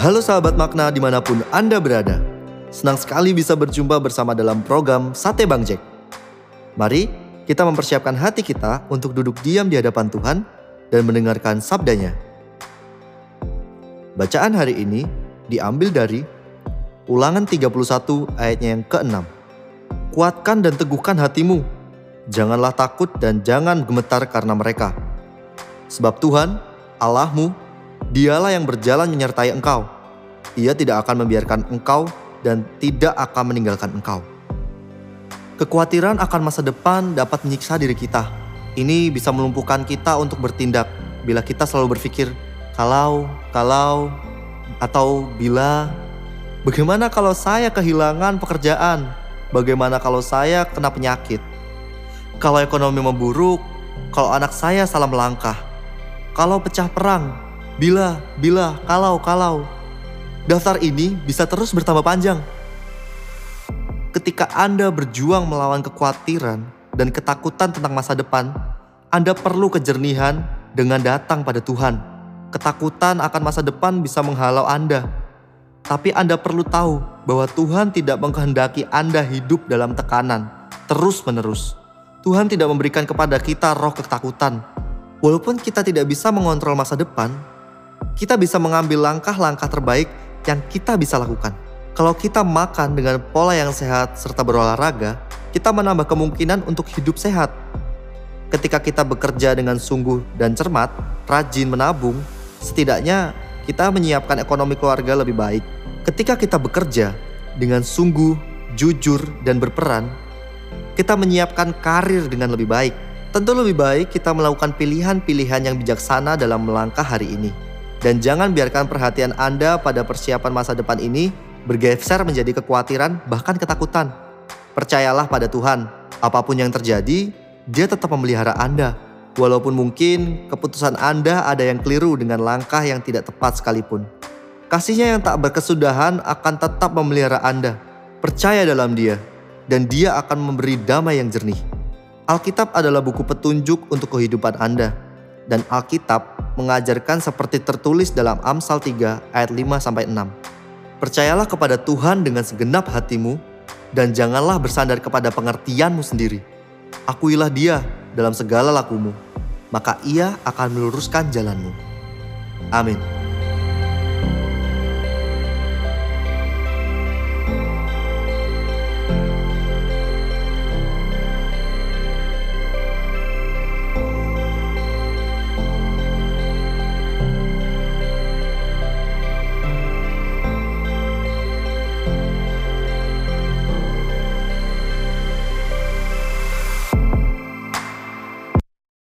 Halo sahabat makna di mana pun Anda berada. Senang sekali bisa berjumpa bersama dalam program Sate Bang Jack. Mari kita mempersiapkan hati kita untuk duduk diam di hadapan Tuhan dan mendengarkan sabdanya. Bacaan hari ini diambil dari Ulangan 31 ayatnya yang ke-6. Kuatkan dan teguhkan hatimu. Janganlah takut dan jangan gemetar karena mereka. Sebab Tuhan, Allahmu, dialah yang berjalan menyertai engkau. Ia tidak akan membiarkan engkau dan tidak akan meninggalkan engkau. Kekhawatiran akan masa depan dapat menyiksa diri kita. Ini bisa melumpuhkan kita untuk bertindak bila kita selalu berpikir, kalau, kalau, atau bila Bagaimana kalau saya kehilangan pekerjaan? Bagaimana kalau saya kena penyakit? Kalau ekonomi memburuk, kalau anak saya salah melangkah, kalau pecah perang, bila, bila, kalau, kalau. Daftar ini bisa terus bertambah panjang. Ketika Anda berjuang melawan kekhawatiran dan ketakutan tentang masa depan, Anda perlu kejernihan dengan datang pada Tuhan. Ketakutan akan masa depan bisa menghalau Anda tapi Anda perlu tahu bahwa Tuhan tidak mengkehendaki Anda hidup dalam tekanan terus-menerus. Tuhan tidak memberikan kepada kita roh ketakutan. Walaupun kita tidak bisa mengontrol masa depan, kita bisa mengambil langkah-langkah terbaik yang kita bisa lakukan. Kalau kita makan dengan pola yang sehat serta berolahraga, kita menambah kemungkinan untuk hidup sehat. Ketika kita bekerja dengan sungguh dan cermat, rajin menabung, setidaknya kita menyiapkan ekonomi keluarga lebih baik. Ketika kita bekerja dengan sungguh, jujur, dan berperan, kita menyiapkan karir dengan lebih baik. Tentu lebih baik kita melakukan pilihan-pilihan yang bijaksana dalam melangkah hari ini. Dan jangan biarkan perhatian Anda pada persiapan masa depan ini bergeser menjadi kekhawatiran bahkan ketakutan. Percayalah pada Tuhan, apa pun yang terjadi, dia tetap memelihara Anda Walaupun mungkin keputusan Anda ada yang keliru dengan langkah yang tidak tepat sekalipun. Kasihnya yang tak berkesudahan akan tetap memelihara Anda. Percaya dalam dia, dan dia akan memberi damai yang jernih. Alkitab adalah buku petunjuk untuk kehidupan Anda. Dan Alkitab mengajarkan seperti tertulis dalam Amsal 3 ayat 5-6. Percayalah kepada Tuhan dengan segenap hatimu, dan janganlah bersandar kepada pengertianmu sendiri. Akuilah dia dalam segala lakumu, maka ia akan meluruskan jalanmu. Amin.